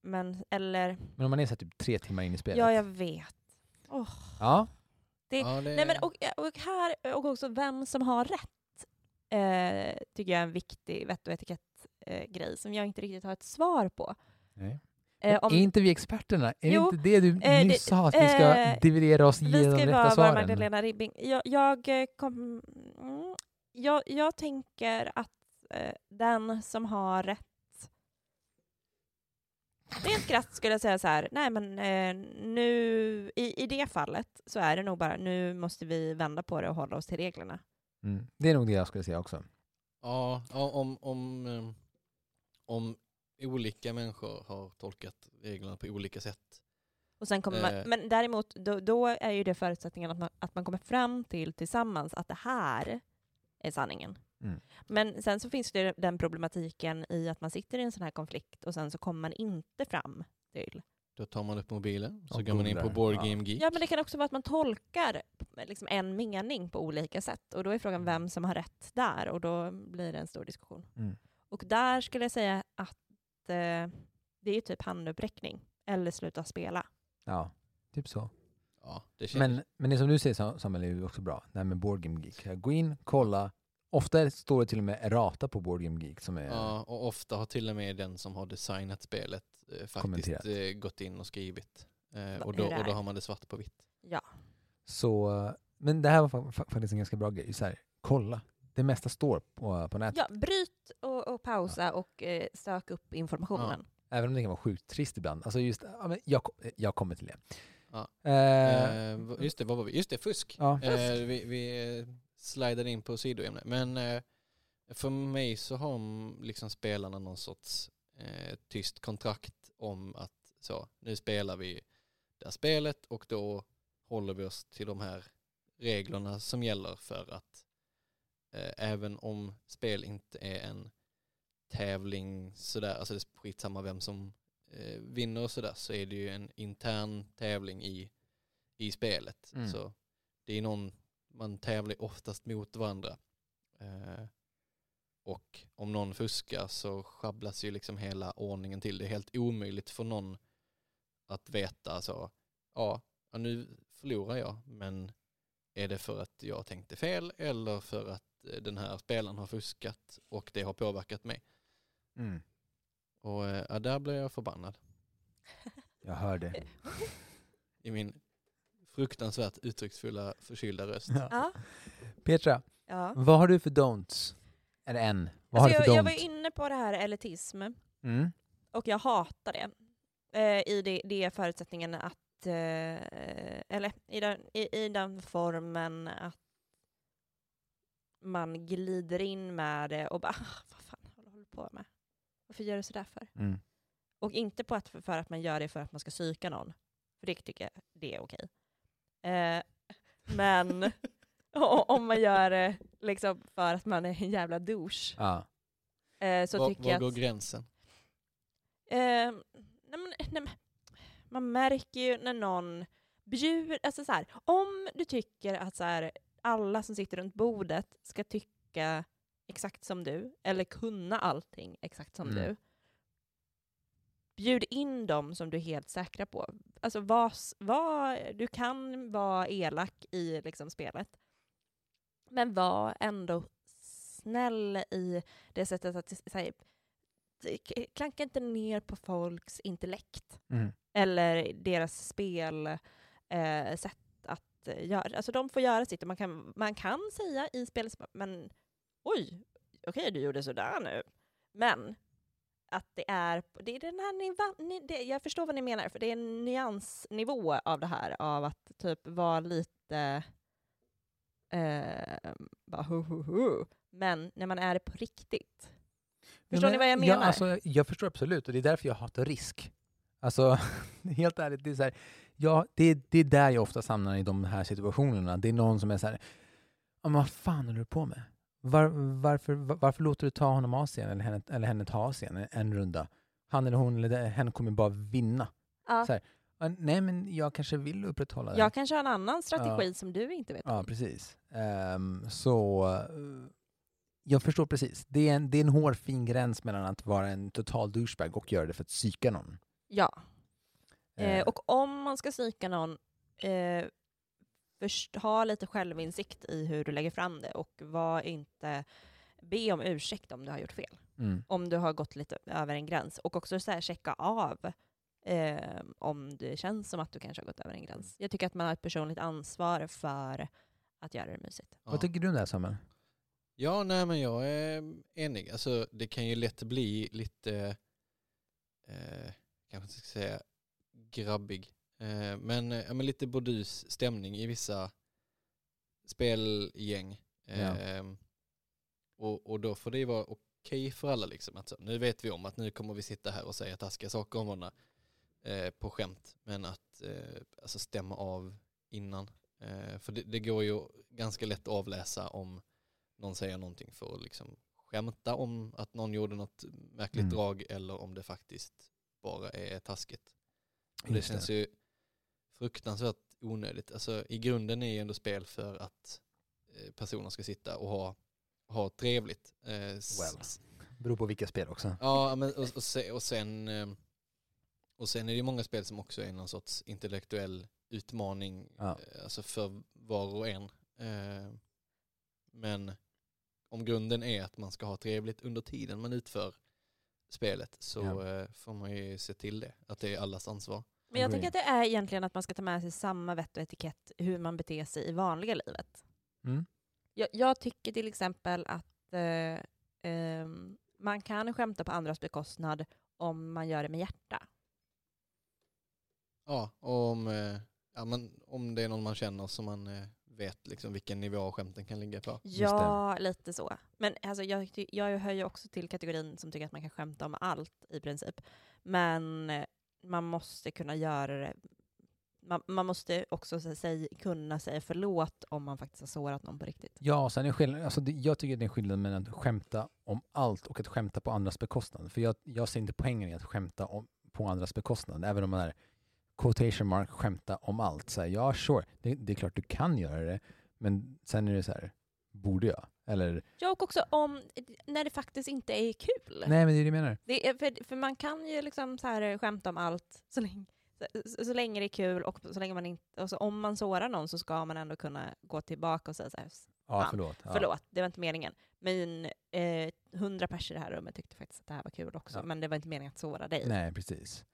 men eller...
Men om man är så typ tre timmar in i spelet?
Ja, jag vet. Åh.
Ja,
Det-
Ja, det,
Nej, men och, och här, och också vem som har rätt, eh, tycker jag är en viktig vett och etikett-grej som jag inte riktigt har ett svar på. Eh, om,
är inte vi experterna? Är
Jo,
inte det du
eh,
nyss sa, att vi ska
eh,
dividera oss
vi
genom
ska
rätta
vara vara
svaren?
Magdalena Ribbing. Jag, jag, eh, kom, mm, jag, jag tänker att eh, den som har rätt Rent krasst skulle jag säga så här, nej men eh, nu i, i det fallet så är det nog bara nu måste vi vända på det och hålla oss till reglerna.
Mm. Det är nog det jag skulle säga också.
Ja, ja, om, om, eh, om olika människor har tolkat reglerna på olika sätt.
Och sen kommer man,
Eh.
men däremot, då, då är ju det förutsättningen att man, att man kommer fram till tillsammans att det här är sanningen.
Mm.
Men sen så finns det den problematiken i att man sitter i en sån här konflikt och sen så kommer man inte fram till.
Då tar man upp mobilen, så
Och
går man in på. Board
Ja.
Game Geek.
Ja, men det kan också vara att man tolkar liksom en mening på olika sätt och då är frågan vem som har rätt där och då blir det en stor diskussion.
Mm.
Och där skulle jag säga att eh, det är ju typ handuppräckning eller sluta spela.
Ja, typ så.
Ja, det känns
Men, men det som du säger Sam- Samuel är ju också bra. Det här med Board Game Geek. Gå in, kolla. Ofta står det till och med errata på Board Game Geek som är...
Ja, och ofta har till och med den som har designat spelet eh, faktiskt
Kommenterat.
eh, gått in och skrivit. Eh, och, då, och då har man det svart på vitt.
Ja.
Så, men det här var fa- fa- faktiskt en ganska bra grej. Så här, kolla. Det mesta står på, på nätet.
Ja, bryt och, och pausa och eh, sök upp informationen.
Även om det kan vara sjukt trist ibland. Alltså just, ja, men jag, jag kommer till det.
Ja.
Eh,
Eh, v- just det, vad var vi? Just det, fusk.
ja.
Eh, vi vi slidade in på sidoämne. Men eh, för mig så har liksom spelarna någon sorts eh, tyst kontrakt om att så, nu spelar vi det här spelet och då håller vi oss till de här reglerna som gäller för att eh, även om spel inte är en tävling sådär, alltså det är skitsamma vem som eh, vinner och sådär, så är det ju en intern tävling i, i spelet.
Mm.
Så det är någon, man tävlar oftast mot varandra. Eh, och om någon fuskar så schabblas ju liksom hela ordningen till. Det är helt omöjligt för någon att veta så, ja, ja nu förlorar jag, men är det för att jag tänkte fel eller för att eh, den här spelaren har fuskat och det har påverkat mig?
Mm.
Och eh, ja, där blev jag förbannad
Jag hör det.
i min fruktansvärt uttrycksfulla förkylda röst.
Ja.
Ja.
Petra,
ja.
vad har du för don'ts? Eller en. Vad
Alltså
har du
jag,
för
jag var
don't?
ju inne på det här elitism,
Mm.
och jag hatar det. Eh, I det, det förutsättningen att, eh, eller i den, i, i den formen att man glider in med det och bara, ah, vad fan håller du på med? Varför gör du sådär för?
Mm.
Och inte på att, för att man gör det för att man ska psyka någon. För det tycker jag det är okej. Eh, men om man gör det liksom för att man är en jävla douche
Ja.
eh, så
Var,
tycker
var
jag
går
att...
gränsen?
Eh, nej men, nej men, man märker ju när någon bjuder, alltså så här, om du tycker att så här, alla som sitter runt bordet ska tycka exakt som du, eller kunna allting exakt som
Mm.
du, bjud in dem som du är helt säkra på. Alltså var, var, du kan vara elak i liksom spelet, men var ändå snäll i det sättet att säga klanka inte ner på folks intellekt
Mm.
eller deras spel eh, att eh, göra. Alltså de får göra sitt och man kan, man kan säga i spelet, men oj, okej du gjorde sådär nu. Men att det är, det är den här nivån, ni, det, jag förstår vad ni menar, för det är en nyansnivå av det här, av att typ vara lite eh, bara hu, hu, hu. Men när man är det på riktigt. Förstår
Ja,
ni vad jag
Ja,
menar?
alltså, jag förstår absolut och det är därför jag hatar risk. Alltså, helt ärligt, det är, så här, ja, det, det är där jag ofta hamnar i de här situationerna. Det är någon som är så här, "Ja, men vad fan håller du på med? Var, varför, var, varför låter du ta honom Asien eller henne, eller henne ta Asien en, en runda? Han eller hon eller hen kommer bara vinna.
Ja.
Så här, "Ja, Nej, men jag kanske vill upprätthålla det.
Jag kanske har en annan strategi som du inte vet
Ja,
om.
precis. Ehm, så eh, jag förstår precis. Det är, en, det är en hårfin gräns mellan att vara en total douchebag och göra det för att psyka någon.
Ja.
Eh,
Eh, och om man ska psyka någon, eh, först, ha lite självinsikt i hur du lägger fram det och var inte, be om ursäkt om du har gjort fel.
mm,
Om du har gått lite över en gräns. Och också så här, checka av eh, om det känns som att du kanske har gått över en gräns. Jag tycker att man har ett personligt ansvar för att göra det mysigt.
Ja.
Vad tycker du om det här Samuel?
Ja, nej men jag är enig. Alltså det kan ju lätt bli lite, eh, kanske inte ska säga grabbig, men, eh, ja, men lite burdus stämning i vissa spelgäng.
Ja.
Eh, och, och då får det ju vara okej för alla liksom. Att så, nu vet vi om att nu kommer vi sitta här och säga taskiga saker om varandra eh, på skämt. Men att eh, alltså stämma av innan. Eh, för det, det går ju ganska lätt att avläsa om någon säger någonting för att liksom skämta om att någon gjorde något märkligt
Mm.
drag eller om det faktiskt bara är taskigt. Och det känns ju fruktansvärt onödigt. Alltså i grunden är ju ändå spel för att eh, personer ska sitta och ha, ha trevligt. Eh,
Well. Beror på vilka spel också.
Ja, men och, och, se, och, sen, eh, och sen är det ju många spel som också är någon sorts intellektuell utmaning
Ja.
alltså för var och en. Men om grunden är att man ska ha trevligt under tiden man utför spelet så
Ja.
får man ju se till det, att det är allas ansvar.
Men jag tänker att det är egentligen att man ska ta med sig samma vett och etikett hur man beter sig i vanliga livet.
Mm.
Jag, jag tycker till exempel att eh, ehm, man kan skämta på andras bekostnad om man gör det med hjärta.
Ja, om, eh, ja, men om det är någon man känner som man eh, vet liksom vilken nivå skämten kan ligga på.
Ja, lite så. Men alltså, jag, jag hör ju också till kategorin som tycker att man kan skämta om allt i princip. Men eh, man måste kunna göra det man, man måste också så, säg, kunna säga förlåt om man faktiskt har sårat någon på riktigt.
Ja, sen är skillnad, alltså det, jag tycker det är skillnad mellan att skämta om allt och att skämta på andras bekostnad. För jag, jag ser inte poängen i att skämta om, på andras bekostnad, även om man är quotation mark skämta om allt. Så här, ja, sure, det, det är klart du kan göra det, men sen är det så här, borde jag? Eller,
Ja, och också om när det faktiskt inte är kul.
nej men det är det jag menar.
Det är, för, för man kan ju liksom så här skämta om allt så länge, så, så länge det är kul och så länge man inte, och så om man sårar någon så ska man ändå kunna gå tillbaka och säga så här,
Ja, förlåt. Ja.
förlåt, det var inte meningen. Men eh, hundra personer i det här rummet tyckte faktiskt att det här var kul också,
Ja.
men det var inte meningen att såra dig.
Nej, precis.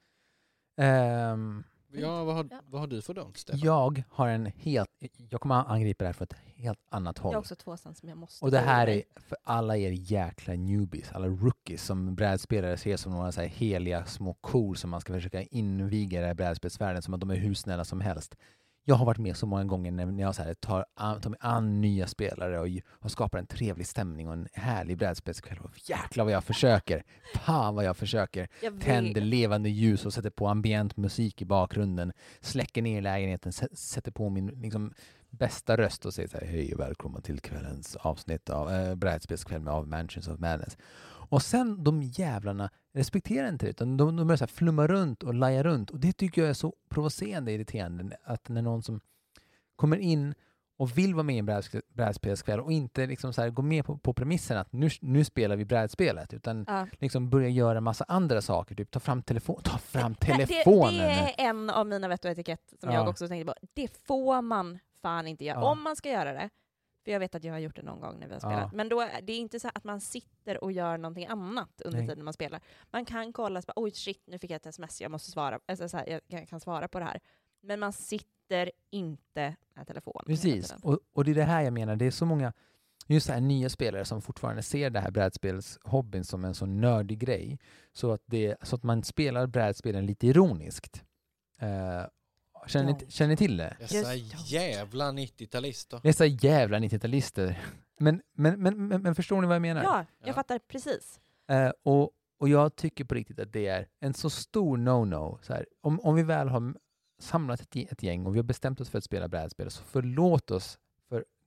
Ehm,
Ja, vad har,
Ja.
vad har du för dömt, Stefan?
jag har en helt, jag kommer att angripa det här från ett helt annat
Jag
håll.
har också två sen som jag måste
Och det här är för alla er jäkla newbies, alla rookies som brädspelare ser som några så här heliga små kor som man ska försöka inviga i brädspelsvärlden som att de är hur snälla som helst. Jag har varit med så många gånger när jag så här tar, an, tar mig an nya spelare och, och skapar en trevlig stämning och en härlig brädspelskväll. Och jäklar vad jag försöker! Fan vad jag försöker!
Jag.
Tänder levande ljus och sätter på ambient musik i bakgrunden. Släcker ner lägenheten, sä- sätter på min liksom, bästa röst och säger så här, hej och välkomna till kvällens avsnitt av äh, brädspelskväll med av Mansions of Madness. Och sen de jävlarna respekterar inte det utan de, de börjar så här flumma runt och laja runt och det tycker jag är så provocerande irriterande att när någon som kommer in och vill vara med i en brädspelskväll och inte liksom så här går med på, på premissen att nu, nu spelar vi brädspelet utan
Ja.
liksom börja göra massa andra saker, typ ta fram telefon, ta fram
Det- Det,
telefonen.
det är en av mina vett och etikett som
Ja.
jag också tänkte på. Det får man fan inte göra.
Ja.
Om man ska göra det, för jag vet att jag har gjort det någon gång när vi har
Ja.
spelat, men då, är- det är inte så att man sitter och gör någonting annat under
Nej.
tiden man spelar. Man kan kolla, så bara, oj shit, nu fick jag ett sms, jag måste svara, alltså, så här, jag kan- svara på det här. Men man sitter inte med telefonen.
Precis, och, och det är det här jag menar, det är så många just så här nya spelare som fortfarande ser det här brädspelshobbyn som en så nördig grej. Så att, det, så att man spelar brädspelen lite ironiskt. Eh, känner, ni, känner ni till det?
Dessa jävla 90-talister.
Dessa jävla 90-talister. Men, men, men, men, men förstår ni vad jag menar?
Ja, jag
Ja.
fattar precis.
Eh, och, och jag tycker på riktigt att det är en så stor no-no. Så här, om, om vi väl har samlat ett, ett gäng och vi har bestämt oss för att spela brädspel, så förlåt oss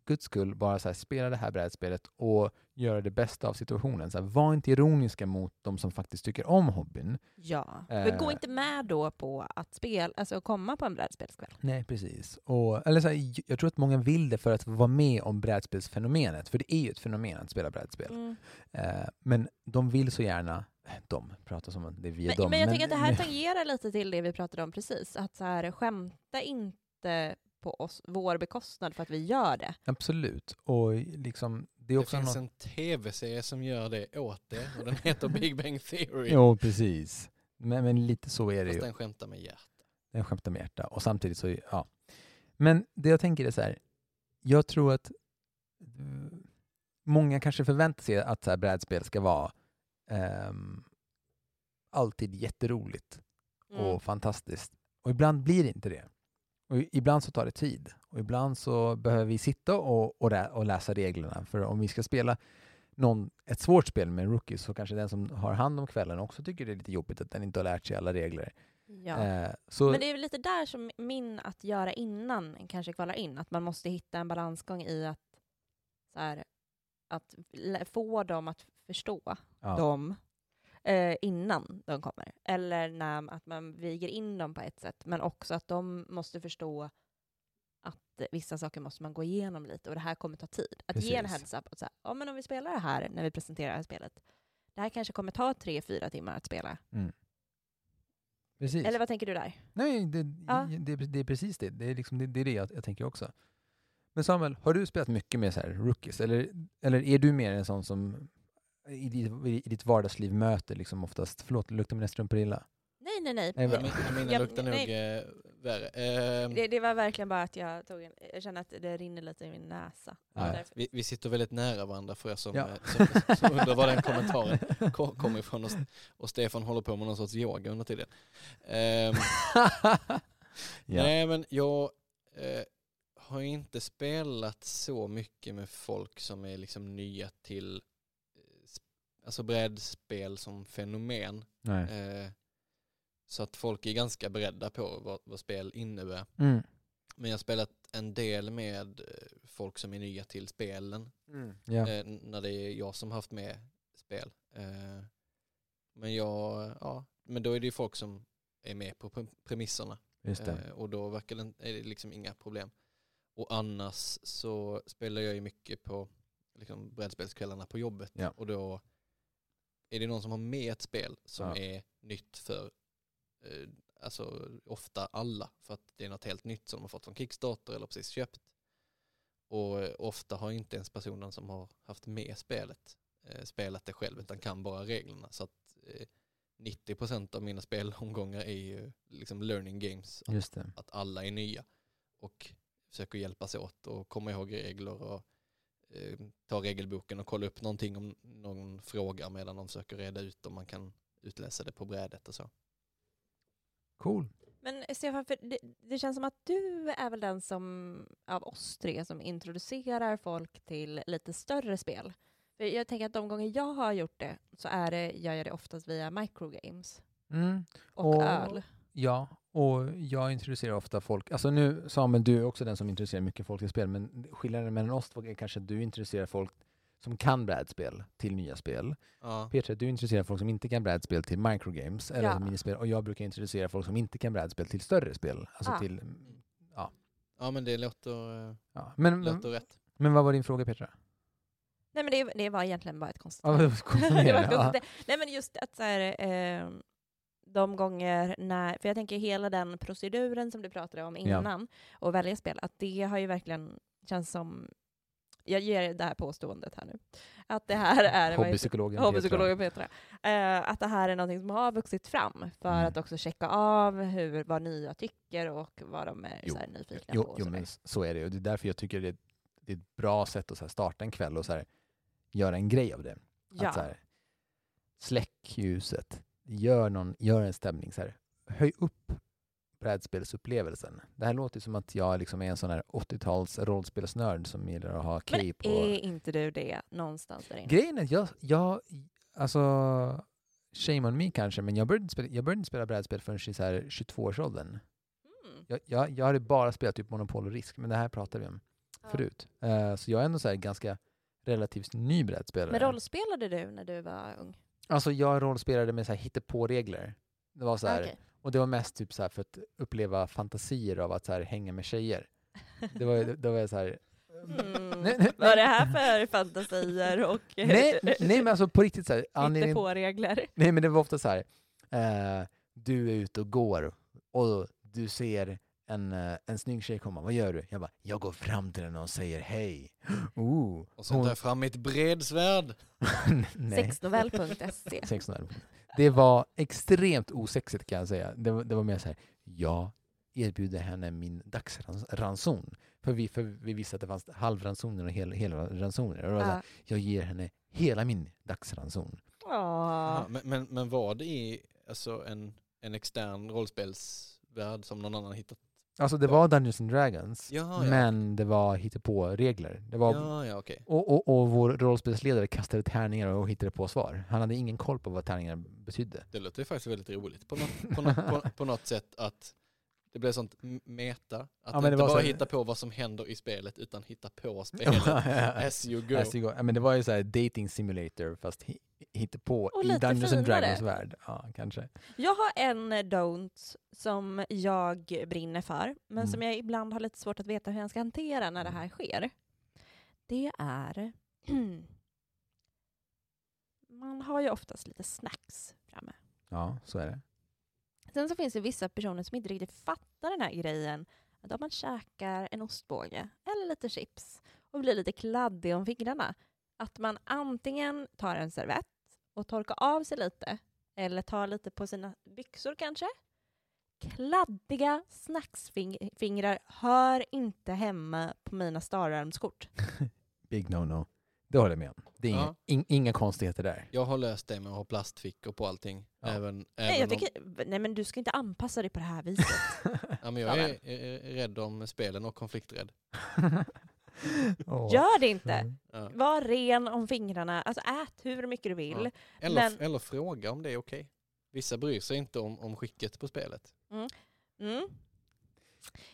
guds skull bara så här, spela det här brädspelet och göra det bästa av situationen. Så här, var inte ironiska mot de som faktiskt tycker om hobbyn.
Ja.
Eh.
Men gå inte med då på att spela, alltså komma på en brädspelskväll.
Nej, precis. Och, eller så här, jag tror att många vill det för att vara med om brädspelsfenomenet, för det är ju ett fenomen att spela brädspel.
Mm.
Eh, men de vill så gärna, de pratar som det är vi och
Men,
dem.
men jag tänker att det här tangerar lite till det vi pratade om precis. Att så här, skämta inte på oss, vår bekostnad för att vi gör det.
Absolut. Och liksom, det är
Det
också
finns
något...
en tv-serie som gör det åt det och den heter Big Bang Theory.
Jo, precis. Men, men lite så är det
Fast
ju.
den skämtar med hjärta.
Den skämtar med hjärta. Och samtidigt så, ja. Men det jag tänker är så här, jag tror att eh, många kanske förväntar sig att så här brädspel ska vara ehm, alltid jätteroligt
Mm.
och fantastiskt. Och ibland blir det inte det. Och ibland så tar det tid. Och ibland så behöver vi sitta och, och, och läsa reglerna. För om vi ska spela någon, ett svårt spel med en rookie så kanske den som har hand om kvällen också tycker det är lite jobbigt att den inte har lärt sig alla regler.
Ja.
Eh,
Men det är lite där som min att göra innan kanske kvalar in. Att man måste hitta en balansgång i att, så här, att få dem att förstå
ja,
dem eh, innan de kommer. Eller när, att man viger in dem på ett sätt. Men också att de måste förstå att vissa saker måste man gå igenom lite och det här kommer ta tid. Att ge en
Precis.
heads up och säga, ja men om vi spelar det här när vi presenterar det här spelet. Det här kanske kommer ta tre, fyra timmar att spela.
precis.
Eller vad tänker du där?
Nej, det,
Ja.
det, det är precis det. Det är, liksom, det, det, är det jag, jag tänker också. Men Samuel, har du spelat mycket med så här rookies? Eller, eller är du mer en sån som i ditt, i ditt vardagsliv möter liksom oftast, förlåt, luktar mina strumpor illa?
Nej, nej, nej.
Nej,
Mina luktar nog
nej.
eh, värre. Ehm,
Det, det var verkligen bara att jag tog en, jag känner att det rinner lite i min näsa.
Ja,
vi, vi sitter väldigt nära varandra för er som,
Ja.
eh, som, som undrar var den kommentaren ko- kom ifrån. Och, och Stefan håller på med någon sorts yoga under tiden. Ehm,
ja.
Nej men jag eh, har inte spelat så mycket med folk som är liksom nya till eh, alltså brädspel som fenomen.
Nej.
Eh, Så att folk är ganska beredda på vad, vad spel innebär.
Mm.
Men jag har spelat en del med eh, folk som är nya till spelen.
Ja.
Eh, när det är jag som haft med spel. Eh, men jag, ja, men då är det ju folk som är med på pre- premisserna.
Just det.
Eh, och då verkar det, är det liksom inga problem. Och annars så spelar jag ju mycket på liksom, brädspelskvällarna på jobbet.
Ja.
Och då är det någon som har med ett spel som
Ja.
är nytt för eh, alltså ofta alla. För att det är något helt nytt som de har fått från Kickstarter eller precis köpt. Och eh, ofta har inte ens personen som har haft med spelet eh, spelat det själv utan kan bara reglerna. Så att eh, 90% av mina spelomgångar är ju liksom learning games. Att, att alla är nya och försöker hjälpas åt och komma ihåg regler och ta regelboken och kolla upp någonting om någon frågar medan de försöker reda ut om man kan utläsa det på brädet och så.
Cool.
Men Stefan, för det, det känns som att du är väl den som av oss tre som introducerar folk till lite större spel. För jag tänker att de gånger jag har gjort det så är det, jag gör det oftast via microgames
Mm.
och,
Och-
öl.
Ja, och jag introducerar ofta folk, alltså nu Samuel, du är också den som introducerar mycket folk till spel, men skillnaden mellan oss två är kanske att du introducerar folk som kan brädspel till nya spel.
Ja,
Petra, du introducerar folk som inte kan brädspel till microgames eller
Ja.
minispel och jag brukar introducera folk som inte kan brädspel till större spel. Alltså
Ah.
till,
ja men det låter, eh,
ja. men,
låter rätt.
men vad var din fråga Petra?
Nej men det, det var egentligen bara ett
Ja,
konstaterande.
ja.
Nej men just att så här, eh, de gånger när, för jag tänker hela den proceduren som du pratade om
Ja.
innan och välja spel, att det har ju verkligen känns som, jag ger det här påståendet här nu, att det här är
Hobbypsykologen
Hobbypsykologen Petra. Eh, att det här är någonting som har vuxit fram för
Mm.
att också checka av hur, vad nya tycker och vad de är
Jo,
så nyfikna på.
Jo,
och
jo men så är det och det är därför jag tycker det, det är ett bra sätt att så starta en kväll och så här, göra en grej av det.
ja.
Att så här, släck ljuset, gör, någon, gör en stämning. Så här, höj upp brädspelsupplevelsen. Det här låter som att jag liksom är en sån här 80-tals rollspelsnörd som gillar att ha
Men
cape och...
är inte du det någonstans där inne?
Grejen är att jag, jag, alltså, shame on me kanske, men jag började spela, jag började inte spela brädspel förrän i så här 22-årsåldern.
Mm.
Jag, jag, jag hade bara spelat typ Monopol och Risk, men det här pratade vi om
Ja.
förut. Eh, så jag är ändå så ganska relativt ny brädspelare.
Men rollspelade du när du var ung?
Alltså jag rollspelade med så här hittepå-regler. Det var så här,
Okej.
och det var mest typ så här för att uppleva fantasier av att så här hänga med tjejer. Det var, det var jag så här,
Mm.
Nej, nej,
Vad är det här för fantasier och
nej, nej men alltså på riktigt så här, anledningen,
på regler?
nej men det var ofta så här, eh, du är ute och går och du ser en, eh, en snygg tjej komma, vad gör du? Jag bara, jag går fram till henne och säger hej. Ooh,
Och
hon-
tar jag fram mitt bredsvärd.
Sexnovell.se
16 Det var extremt osexigt kan jag säga. Det var, det var mer så här, jag erbjuder henne min dagsranson. För vi, för vi visste att det fanns halvransoner och hel, hela ransoner. Och det var så här,
Ja.
jag ger henne hela min dagsranson.
Ja, men, men, men var det i alltså en, en extern rollspelsvärld som någon annan hittat?
Alltså det var Dungeons and Dragons,
Ja, ja.
men det var på regler. Det var,
Ja, ja, okej.
och, och, och vår rollspelsledare kastade tärningar och hittade på svar. Han hade ingen koll på vad tärningar betydde.
Det låter ju faktiskt väldigt roligt på något, på något, på, på något sätt att det blev sånt m- meta. Att
men
inte
det var
bara
så-
hitta på vad som händer i spelet utan hitta på spelet as you go.
As you go. Ja, men det var ju så här dating simulator fast hi- hittepå
Och
i Dungeons and. Dragons värld. Ja, kanske.
Jag har en don't som jag brinner för, men som
Mm.
jag ibland har lite svårt att veta hur jag ska hantera när det här sker. Det är... Man har ju oftast lite snacks framme.
Ja, så är det.
Sen så finns det vissa personer som inte riktigt fattar den här grejen. Att om man käkar en ostbåge eller lite chips och blir lite kladdig om fingrarna, att man antingen tar en servett och torkar av sig lite, eller tar lite på sina byxor kanske. Kladdiga snacksfingrar hör inte hemma på mina stararmskort.
Big no-no. Det håller jag med om. Det är inga,
Ja.
in, inga konstigheter där.
Jag har löst det med att ha plastfickor på allting.
Ja.
Även,
Nej,
även
jag
om,
tycker, nej, men du ska inte anpassa dig på det här viset.
ja, men jag är, är rädd om spelen och konflikträdd.
Åh.
Gör det inte!
Ja.
Var ren om fingrarna, alltså ät hur mycket du vill.
Eller,
Men-
eller fråga om det är okej. Vissa bryr sig inte om, om skicket på spelet.
Mm.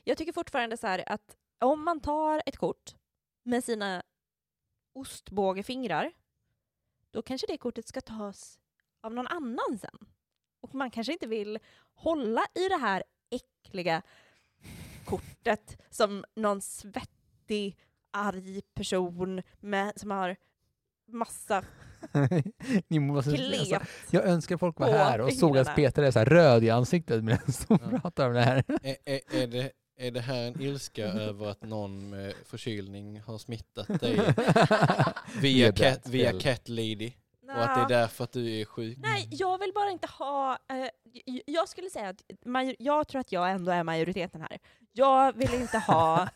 Jag tycker fortfarande så här att om man tar ett kort med sina ostbågefingrar, då kanske det kortet ska tas av någon annan sen. Och man kanske inte vill hålla i det här äckliga kortet som någon svettig, arg person med, som har massa
Ni måste, alltså, jag önskar folk var här och såg att. Peter är så här röd i ansiktet medan de
Ja.
pratar om det här.
Är, är, är, det, är det här en ilska över att någon med förkylning har smittat dig via, cat, via Cat Lady? Och att det är därför att du är sjuk?
Nej, jag vill bara inte ha... Eh, jag skulle säga att major, jag tror att jag ändå är majoriteten här. Jag vill inte ha,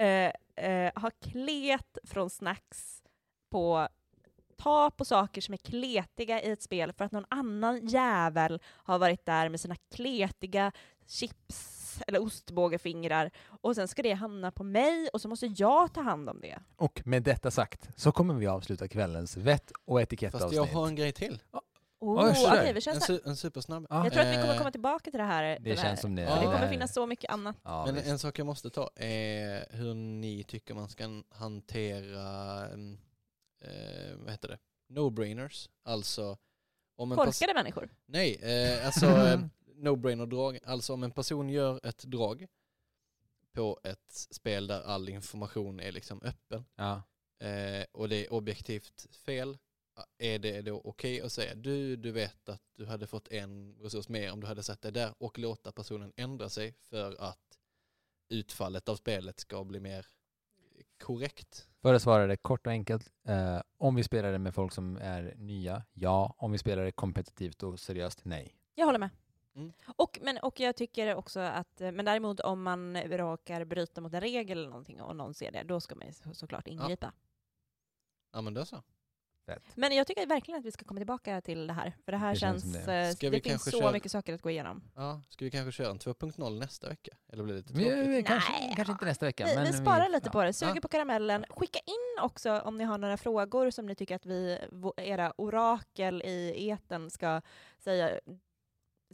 eh, eh, ha klet från snacks på ta på saker som är kletiga i ett spel för att någon annan jävel har varit där med sina kletiga chips eller ostbågefingrar och sen ska det hamna på mig och så måste jag ta hand om det.
Och med detta sagt så kommer vi avsluta kvällens vett och
Fast
etikettavsnitt.
jag har en grej till.
Oh,
sådär.
okej, vi kör
En, su, en supersnabb.
Ja.
Jag tror att vi kommer
Eh,
komma tillbaka till det här.
Det
den här.
känns som det.
För det
det
kommer finnas så mycket annat.
Ja,
Men
visst.
en sak jag måste ta är hur ni tycker man ska hantera, mm, eh, vad heter det, no-brainers. Alltså om en
Korkade människor.
Nej, eh, alltså eh, no-brainer-drag. Alltså om en person gör ett drag på ett spel där all information är liksom öppen
Ja.
eh, och det är objektivt fel, är det då okej att säga du, du vet att du hade fått en resurs mer om du hade satt det där och låta personen ändra sig för att utfallet av spelet ska bli mer korrekt?
För att svara det kort och enkelt. Eh, om vi spelar det med folk som är nya, ja. Om vi spelar det kompetitivt och seriöst, nej.
Jag håller med.
Mm.
Och, men, och jag tycker också att, eh, men däremot om man råkar bryta mot en regel eller någonting och någon ser det, då ska man ju så, såklart ingripa.
Ja men då så.
Men jag tycker verkligen att vi ska komma tillbaka till det här, för det här
Det känns
känns, det,
det.
det,
Ska vi
finns så
köra-
mycket saker att gå igenom.
Ja, ska vi kanske köra en 2.0 nästa vecka? Eller blir det lite
Vi,
tråkigt?
vi, kanske,
Nej,
kanske inte nästa vecka.
Vi,
men
vi sparar lite
ja.
på det, suger
Ja.
på karamellen. Skicka in också om ni har några frågor som ni tycker att vi, era orakel i eten ska säga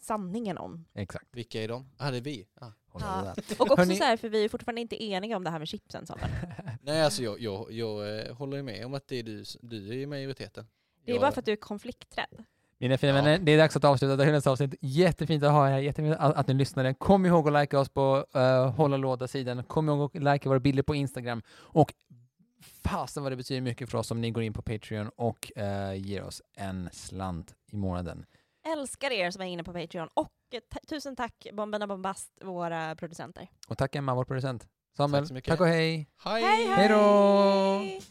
sanningen om.
Exakt.
Vilka är de? Ah, det är vi. Ah.
Ja. Och också så här, för vi är fortfarande inte eniga om det här med chipsen Samuel.
Nej, alltså jag, jag, jag eh, håller med om att det är du, du är i majoriteten.
Det är
jag,
bara för att du är konflikträdd.
Mina fina
Ja.
vänner, det är dags att avsluta dagens avsnitt. Jättefint att ha er här, jättefint att, att ni lyssnade. Kom ihåg att likea oss på uh, Hålla Låda-sidan. Kom ihåg att likea våra bilder på Instagram. Och fasen vad det betyder mycket för oss om ni går in på Patreon och eh, ger oss en slant i månaden.
Älskar er som är inne på Patreon och eh, tusen tack Bomberna Bombast, våra producenter.
Och tack Emma, vår producent. Samuel,
Tack
tack och hej!
Hej!
Hej
Hej då!
hej!